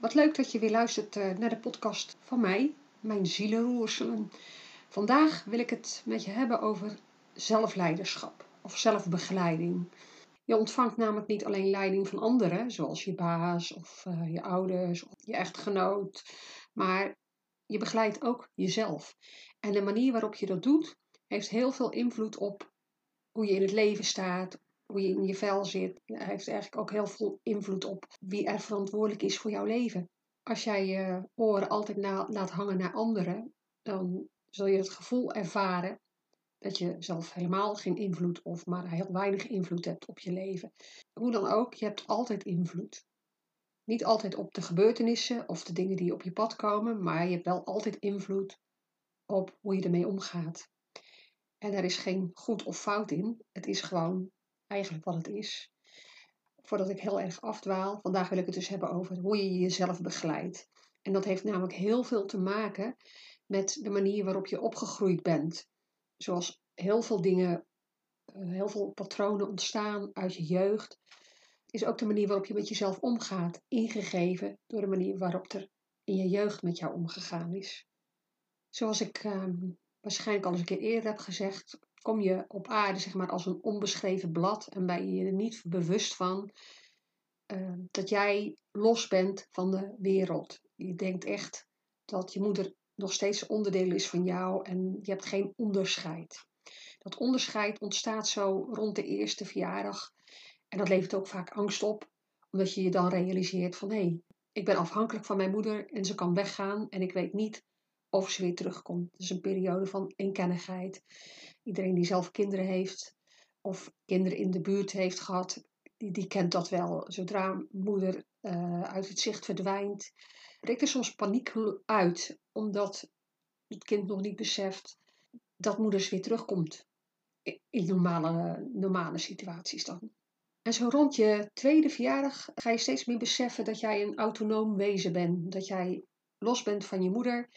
Wat leuk dat je weer luistert eh, naar de podcast van mij, mijn zielenroerselen. Vandaag wil ik het met je hebben over zelfleiderschap of zelfbegeleiding. Je ontvangt namelijk niet alleen leiding van anderen, zoals je baas of eh, je ouders of je echtgenoot, maar je begeleidt ook jezelf. En de manier waarop je dat doet, heeft heel veel invloed op hoe je in het leven staat, hoe je in je vel zit, heeft eigenlijk ook heel veel invloed op wie er verantwoordelijk is voor jouw leven. Als jij je oren altijd laat hangen naar anderen, dan zul je het gevoel ervaren dat je zelf helemaal geen invloed of maar heel weinig invloed hebt op je leven. Hoe dan ook, je hebt altijd invloed. Niet altijd op de gebeurtenissen of de dingen die op je pad komen, maar je hebt wel altijd invloed op hoe je ermee omgaat. En daar is geen goed of fout in. Het is gewoon eigenlijk wat het is. Voordat ik heel erg afdwaal, vandaag wil ik het dus hebben over hoe je jezelf begeleidt. En dat heeft namelijk heel veel te maken met de manier waarop je opgegroeid bent. Zoals heel veel dingen, eh, heel veel patronen ontstaan uit je jeugd, is ook de manier waarop je met jezelf omgaat, ingegeven door de manier waarop er in je jeugd met jou omgegaan is. Zoals ik ehm, waarschijnlijk al eens een keer eerder heb gezegd, kom je op aarde zeg maar als een onbeschreven blad en ben je er niet bewust van uh, dat jij los bent van de wereld. Je denkt echt dat je moeder nog steeds onderdeel is van jou en je hebt geen onderscheid. Dat onderscheid ontstaat zo rond de eerste verjaardag en dat levert ook vaak angst op, omdat je je dan realiseert van hé, hey, ik ben afhankelijk van mijn moeder en ze kan weggaan en ik weet niet of ze weer terugkomt. Is een periode van eenkennigheid. Iedereen die zelf kinderen heeft of kinderen in de buurt heeft gehad, die, die kent dat wel. Zodra moeder uh, uit het zicht verdwijnt, breekt er soms paniek uit, omdat het kind nog niet beseft dat moeders weer terugkomt. In normale, normale situaties dan. En zo rond je tweede verjaardag ga je steeds meer beseffen dat jij een autonoom wezen bent. Dat jij los bent van je moeder.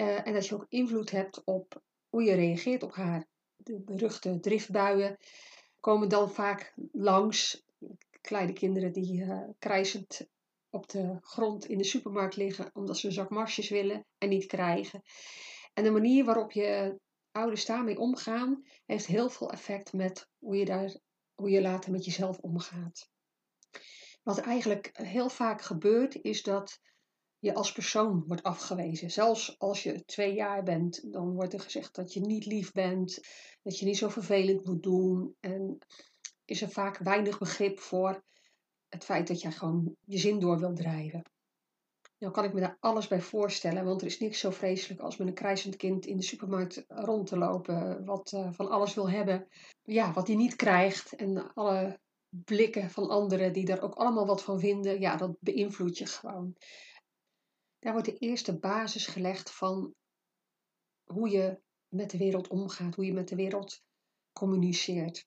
Uh, en dat je ook invloed hebt op hoe je reageert op haar de beruchte driftbuien komen dan vaak langs. Kleine kinderen die uh, krijzend op de grond in de supermarkt liggen omdat ze een zak marsjes willen en niet krijgen. En de manier waarop je ouders daarmee omgaan, heeft heel veel effect met hoe je, daar, hoe je later met jezelf omgaat. Wat eigenlijk heel vaak gebeurt, is dat je als persoon wordt afgewezen. Zelfs als je twee jaar bent, dan wordt er gezegd dat je niet lief bent, dat je niet zo vervelend moet doen. En is er vaak weinig begrip voor het feit dat jij gewoon je zin door wilt drijven. Nou kan ik me daar alles bij voorstellen, want er is niks zo vreselijk als met een krijzend kind in de supermarkt rond te lopen, wat uh, van alles wil hebben, ja, wat hij niet krijgt. En alle blikken van anderen die daar ook allemaal wat van vinden, ja, dat beïnvloedt je gewoon. Daar wordt de eerste basis gelegd van hoe je met de wereld omgaat, hoe je met de wereld communiceert.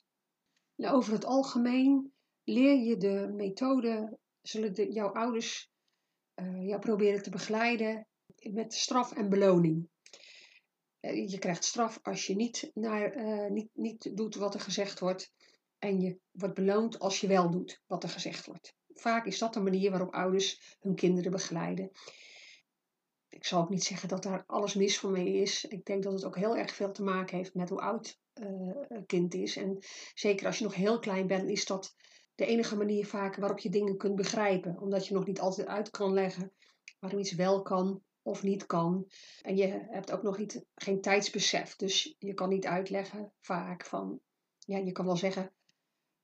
Nou, over het algemeen leer je de methode, zullen jouw ouders uh, jou proberen te begeleiden met straf en beloning. Uh, je krijgt straf als je niet, naar, uh, niet, niet doet wat er gezegd wordt. En je wordt beloond als je wel doet wat er gezegd wordt. Vaak is dat de manier waarop ouders hun kinderen begeleiden ik zal ook niet zeggen dat daar alles mis voor mee is. Ik denk dat het ook heel erg veel te maken heeft met hoe oud uh, een kind is. En zeker als je nog heel klein bent, is dat de enige manier vaak waarop je dingen kunt begrijpen. Omdat je nog niet altijd uit kan leggen waarom iets wel kan of niet kan. En je hebt ook nog niet, geen tijdsbesef. Dus je kan niet uitleggen vaak van, ja, je kan wel zeggen,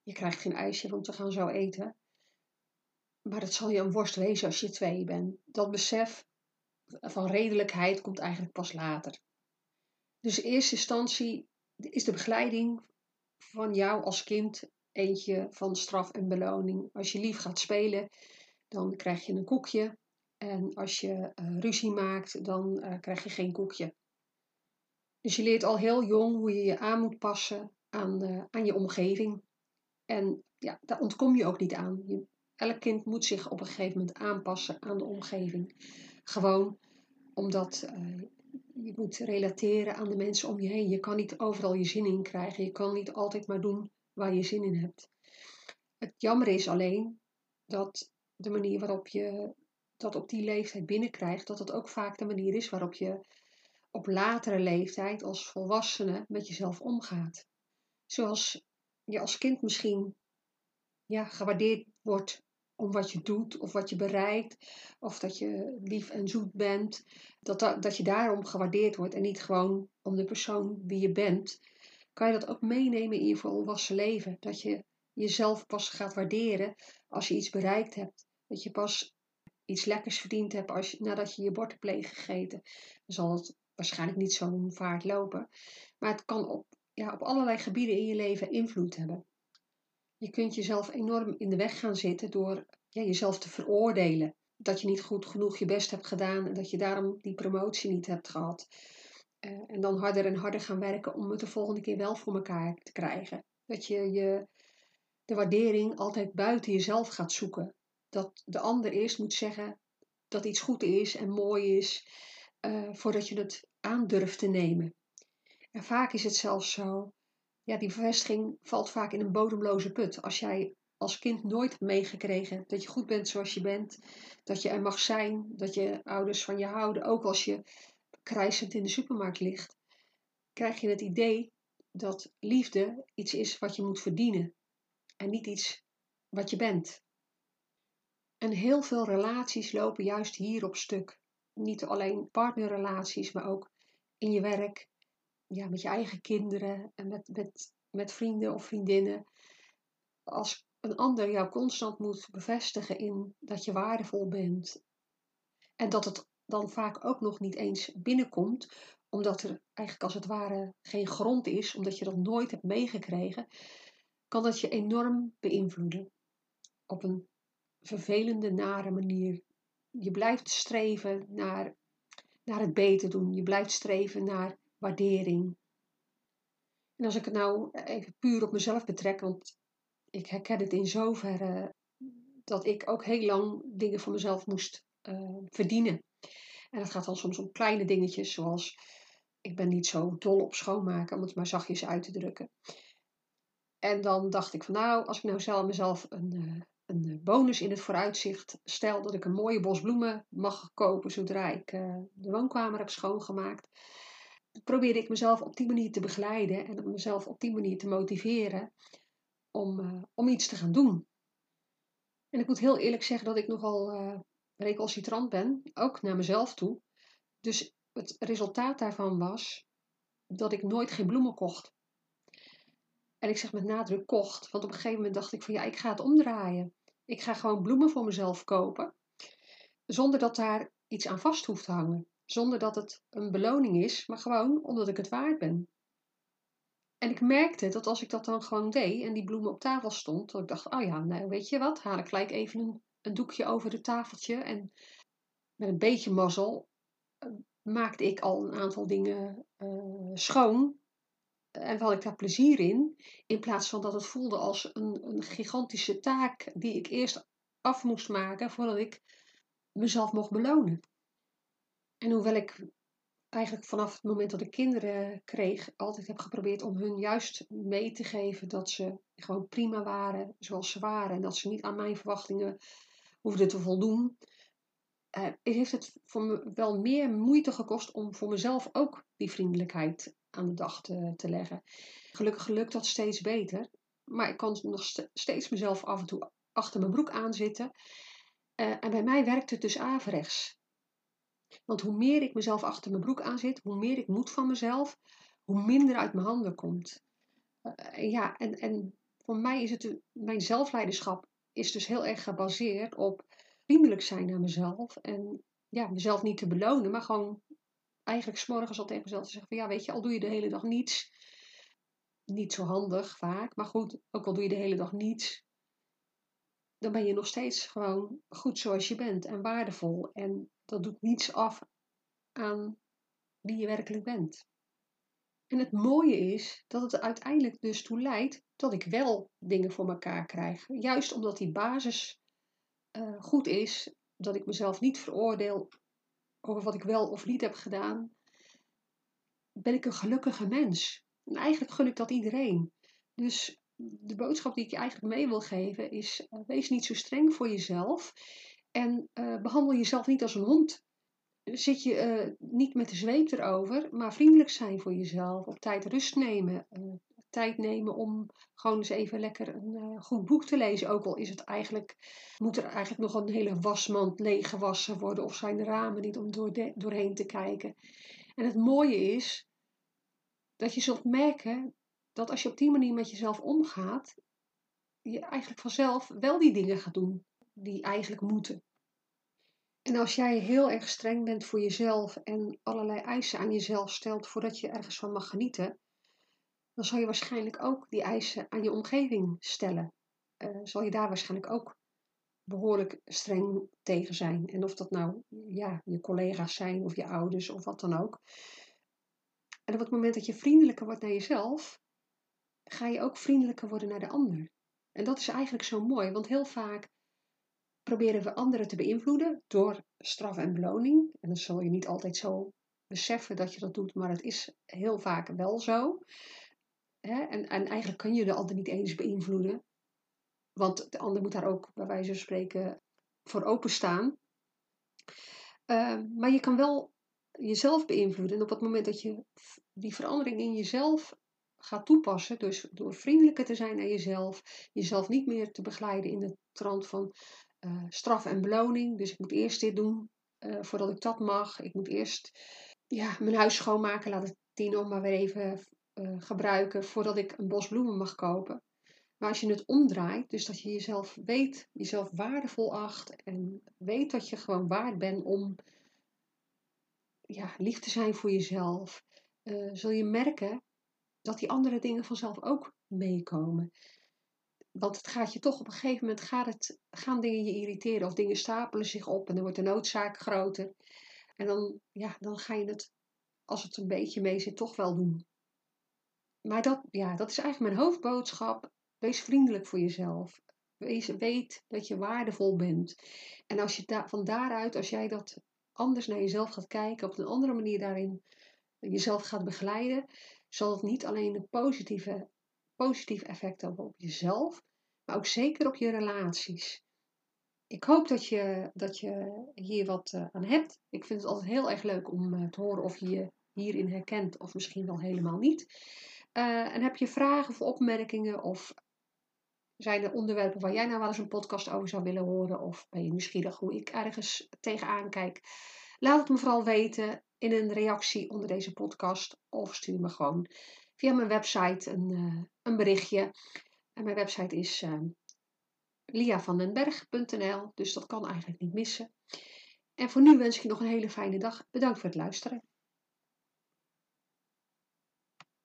je krijgt geen ijsje, want we gaan zo eten. Maar dat zal je een worst wezen als je twee bent. Dat besef van redelijkheid komt eigenlijk pas later. Dus in eerste instantie is de begeleiding van jou als kind eentje van straf en beloning. Als je lief gaat spelen, dan krijg je een koekje. En als je uh, ruzie maakt, dan uh, krijg je geen koekje. Dus je leert al heel jong hoe je je aan moet passen aan, uh, aan je omgeving. En ja, daar ontkom je ook niet aan. Elk kind moet zich op een gegeven moment aanpassen aan de omgeving. Gewoon omdat uh, je moet relateren aan de mensen om je heen. Je kan niet overal je zin in krijgen. Je kan niet altijd maar doen waar je zin in hebt. Het jammer is alleen dat de manier waarop je dat op die leeftijd binnenkrijgt, dat dat ook vaak de manier is waarop je op latere leeftijd als volwassene met jezelf omgaat. Zoals je als kind misschien ja, gewaardeerd wordt om wat je doet of wat je bereikt, of dat je lief en zoet bent, dat, dat, dat je daarom gewaardeerd wordt en niet gewoon om de persoon wie je bent, kan je dat ook meenemen in je volwassen leven. Dat je jezelf pas gaat waarderen als je iets bereikt hebt. Dat je pas iets lekkers verdiend hebt als nadat je je bord hebt. Dan zal het waarschijnlijk niet zo'n vaart lopen. Maar het kan op, ja, op allerlei gebieden in je leven invloed hebben. Je kunt jezelf enorm in de weg gaan zitten door ja, jezelf te veroordelen. Dat je niet goed genoeg je best hebt gedaan en dat je daarom die promotie niet hebt gehad. Uh, en dan harder en harder gaan werken om het de volgende keer wel voor elkaar te krijgen. Dat je, je de waardering altijd buiten jezelf gaat zoeken. Dat de ander eerst moet zeggen dat iets goed is en mooi is, uh, voordat je het aandurft te nemen. En vaak is het zelfs zo ja, die bevestiging valt vaak in een bodemloze put. Als jij als kind nooit meegekregen dat je goed bent zoals je bent, dat je er mag zijn, dat je ouders van je houden, ook als je krijsend in de supermarkt ligt, krijg je het idee dat liefde iets is wat je moet verdienen en niet iets wat je bent. En heel veel relaties lopen juist hier op stuk. Niet alleen partnerrelaties, maar ook in je werk, ja, met je eigen kinderen en met, met, met vrienden of vriendinnen. Als een ander jou constant moet bevestigen in dat je waardevol bent. En dat het dan vaak ook nog niet eens binnenkomt, omdat er eigenlijk als het ware geen grond is, omdat je dat nooit hebt meegekregen, kan dat je enorm beïnvloeden. Op een vervelende, nare manier. Je blijft streven naar, naar het beter doen. Je blijft streven naar waardering. En als ik het nou even puur op mezelf betrek, want ik herken het in zoverre dat ik ook heel lang dingen voor mezelf moest uh, verdienen. En dat gaat dan soms om kleine dingetjes, zoals ik ben niet zo dol op schoonmaken, om het maar zachtjes uit te drukken. En dan dacht ik van nou, als ik nou zelf mezelf een, uh, een bonus in het vooruitzicht stel dat ik een mooie bos bloemen mag kopen zodra ik uh, de woonkamer heb schoongemaakt, probeerde ik mezelf op die manier te begeleiden en mezelf op die manier te motiveren om, uh, om iets te gaan doen. En ik moet heel eerlijk zeggen dat ik nogal uh, recalcitrant ben, ook naar mezelf toe. Dus het resultaat daarvan was dat ik nooit geen bloemen kocht. En ik zeg met nadruk kocht, want op een gegeven moment dacht ik van ja, ik ga het omdraaien. Ik ga gewoon bloemen voor mezelf kopen, zonder dat daar iets aan vast hoeft te hangen. Zonder dat het een beloning is, maar gewoon omdat ik het waard ben. En ik merkte dat als ik dat dan gewoon deed en die bloemen op tafel stond, dat ik dacht, oh ja, nou weet je wat, haal ik gelijk even een, doekje over het tafeltje. En met een beetje mazzel uh, maakte ik al een aantal dingen uh, schoon. En had ik daar plezier in, in plaats van dat het voelde als een, een gigantische taak die ik eerst af moest maken voordat ik mezelf mocht belonen. En hoewel ik eigenlijk vanaf het moment dat ik kinderen kreeg, altijd heb geprobeerd om hun juist mee te geven dat ze gewoon prima waren zoals ze waren. En dat ze niet aan mijn verwachtingen hoefden te voldoen. Uh, heeft het voor me wel meer moeite gekost om voor mezelf ook die vriendelijkheid aan de dag te, leggen. Gelukkig lukt dat steeds beter. Maar ik kan nog steeds mezelf af en toe achter mijn broek aanzitten. Uh, en bij mij werkt het dus averechts. Want hoe meer ik mezelf achter mijn broek aanzit, hoe meer ik moet van mezelf, hoe minder uit mijn handen komt. Uh, ja, en, en voor mij is het, mijn zelfleiderschap is dus heel erg gebaseerd op vriendelijk zijn naar mezelf. En ja, mezelf niet te belonen, maar gewoon eigenlijk s'morgens al tegen mezelf te zeggen van ja, weet je, al doe je de hele dag niets. Niet zo handig vaak, maar goed, ook al doe je de hele dag niets, dan ben je nog steeds gewoon goed zoals je bent en waardevol. En dat doet niets af aan wie je werkelijk bent. En het mooie is dat het uiteindelijk dus toe leidt dat ik wel dingen voor elkaar krijg. Juist omdat die basis uh, goed is, dat ik mezelf niet veroordeel over wat ik wel of niet heb gedaan, ben ik een gelukkige mens. En eigenlijk gun ik dat iedereen. Dus de boodschap die ik je eigenlijk mee wil geven is: uh, wees niet zo streng voor jezelf. En uh, behandel jezelf niet als een hond. Zit je uh, niet met de zweep erover, maar vriendelijk zijn voor jezelf. Op tijd rust nemen. Tijd nemen om gewoon eens even lekker een goed boek te lezen. Ook al is het eigenlijk, moet er eigenlijk nog een hele wasmand leeggewassen worden. Of zijn de ramen niet om door doorheen te kijken. En het mooie is dat je zult merken dat als je op die manier met jezelf omgaat, je eigenlijk vanzelf wel die dingen gaat doen die eigenlijk moeten. En als jij heel erg streng bent voor jezelf en allerlei eisen aan jezelf stelt voordat je ergens van mag genieten, dan zal je waarschijnlijk ook die eisen aan je omgeving stellen. Uh, zal je daar waarschijnlijk ook behoorlijk streng tegen zijn. En of dat nou ja, je collega's zijn of je ouders of wat dan ook. En op het moment dat je vriendelijker wordt naar jezelf, ga je ook vriendelijker worden naar de ander. En dat is eigenlijk zo mooi, want heel vaak proberen we anderen te beïnvloeden door straf en beloning. En dan zal je niet altijd zo beseffen dat je dat doet, maar het is heel vaak wel zo. En, en eigenlijk kan je de ander niet eens beïnvloeden, want de ander moet daar ook, bij wijze van spreken, voor openstaan. Uh, maar je kan wel jezelf beïnvloeden. En op het moment dat je die verandering in jezelf gaat toepassen, dus door vriendelijker te zijn naar jezelf, jezelf niet meer te begeleiden in de trant van uh, straf en beloning. Dus ik moet eerst dit doen uh, voordat ik dat mag. Ik moet eerst ja, mijn huis schoonmaken, laat het Tino maar weer even uh, gebruiken voordat ik een bos bloemen mag kopen. Maar als je het omdraait, dus dat je jezelf weet, jezelf waardevol acht en weet dat je gewoon waard bent om ja, lief te zijn voor jezelf, uh, zul je merken dat die andere dingen vanzelf ook meekomen. Want het gaat je toch op een gegeven moment gaat het, gaan dingen je irriteren of dingen stapelen zich op en dan wordt de noodzaak groter. En dan, ja, dan ga je het, als het een beetje mee zit, toch wel doen. Maar dat, ja, dat is eigenlijk mijn hoofdboodschap. Wees vriendelijk voor jezelf. Wees, weet dat je waardevol bent. En als je da van daaruit, als jij dat anders naar jezelf gaat kijken, op een andere manier daarin jezelf gaat begeleiden, zal het niet alleen een positieve, positief effect hebben op jezelf, maar ook zeker op je relaties. Ik hoop dat je, dat je hier wat uh, aan hebt. Ik vind het altijd heel erg leuk om uh, te horen of je je hierin herkent of misschien wel helemaal niet. Uh, en heb je vragen of opmerkingen of zijn er onderwerpen waar jij nou wel eens een podcast over zou willen horen? Of ben je nieuwsgierig hoe ik ergens tegenaan kijk? Laat het me vooral weten in een reactie onder deze podcast. Of stuur me gewoon via mijn website een, uh, een berichtje. En mijn website is uh, liavandenberg.nl. Dus dat kan eigenlijk niet missen. En voor nu wens ik je nog een hele fijne dag. Bedankt voor het luisteren.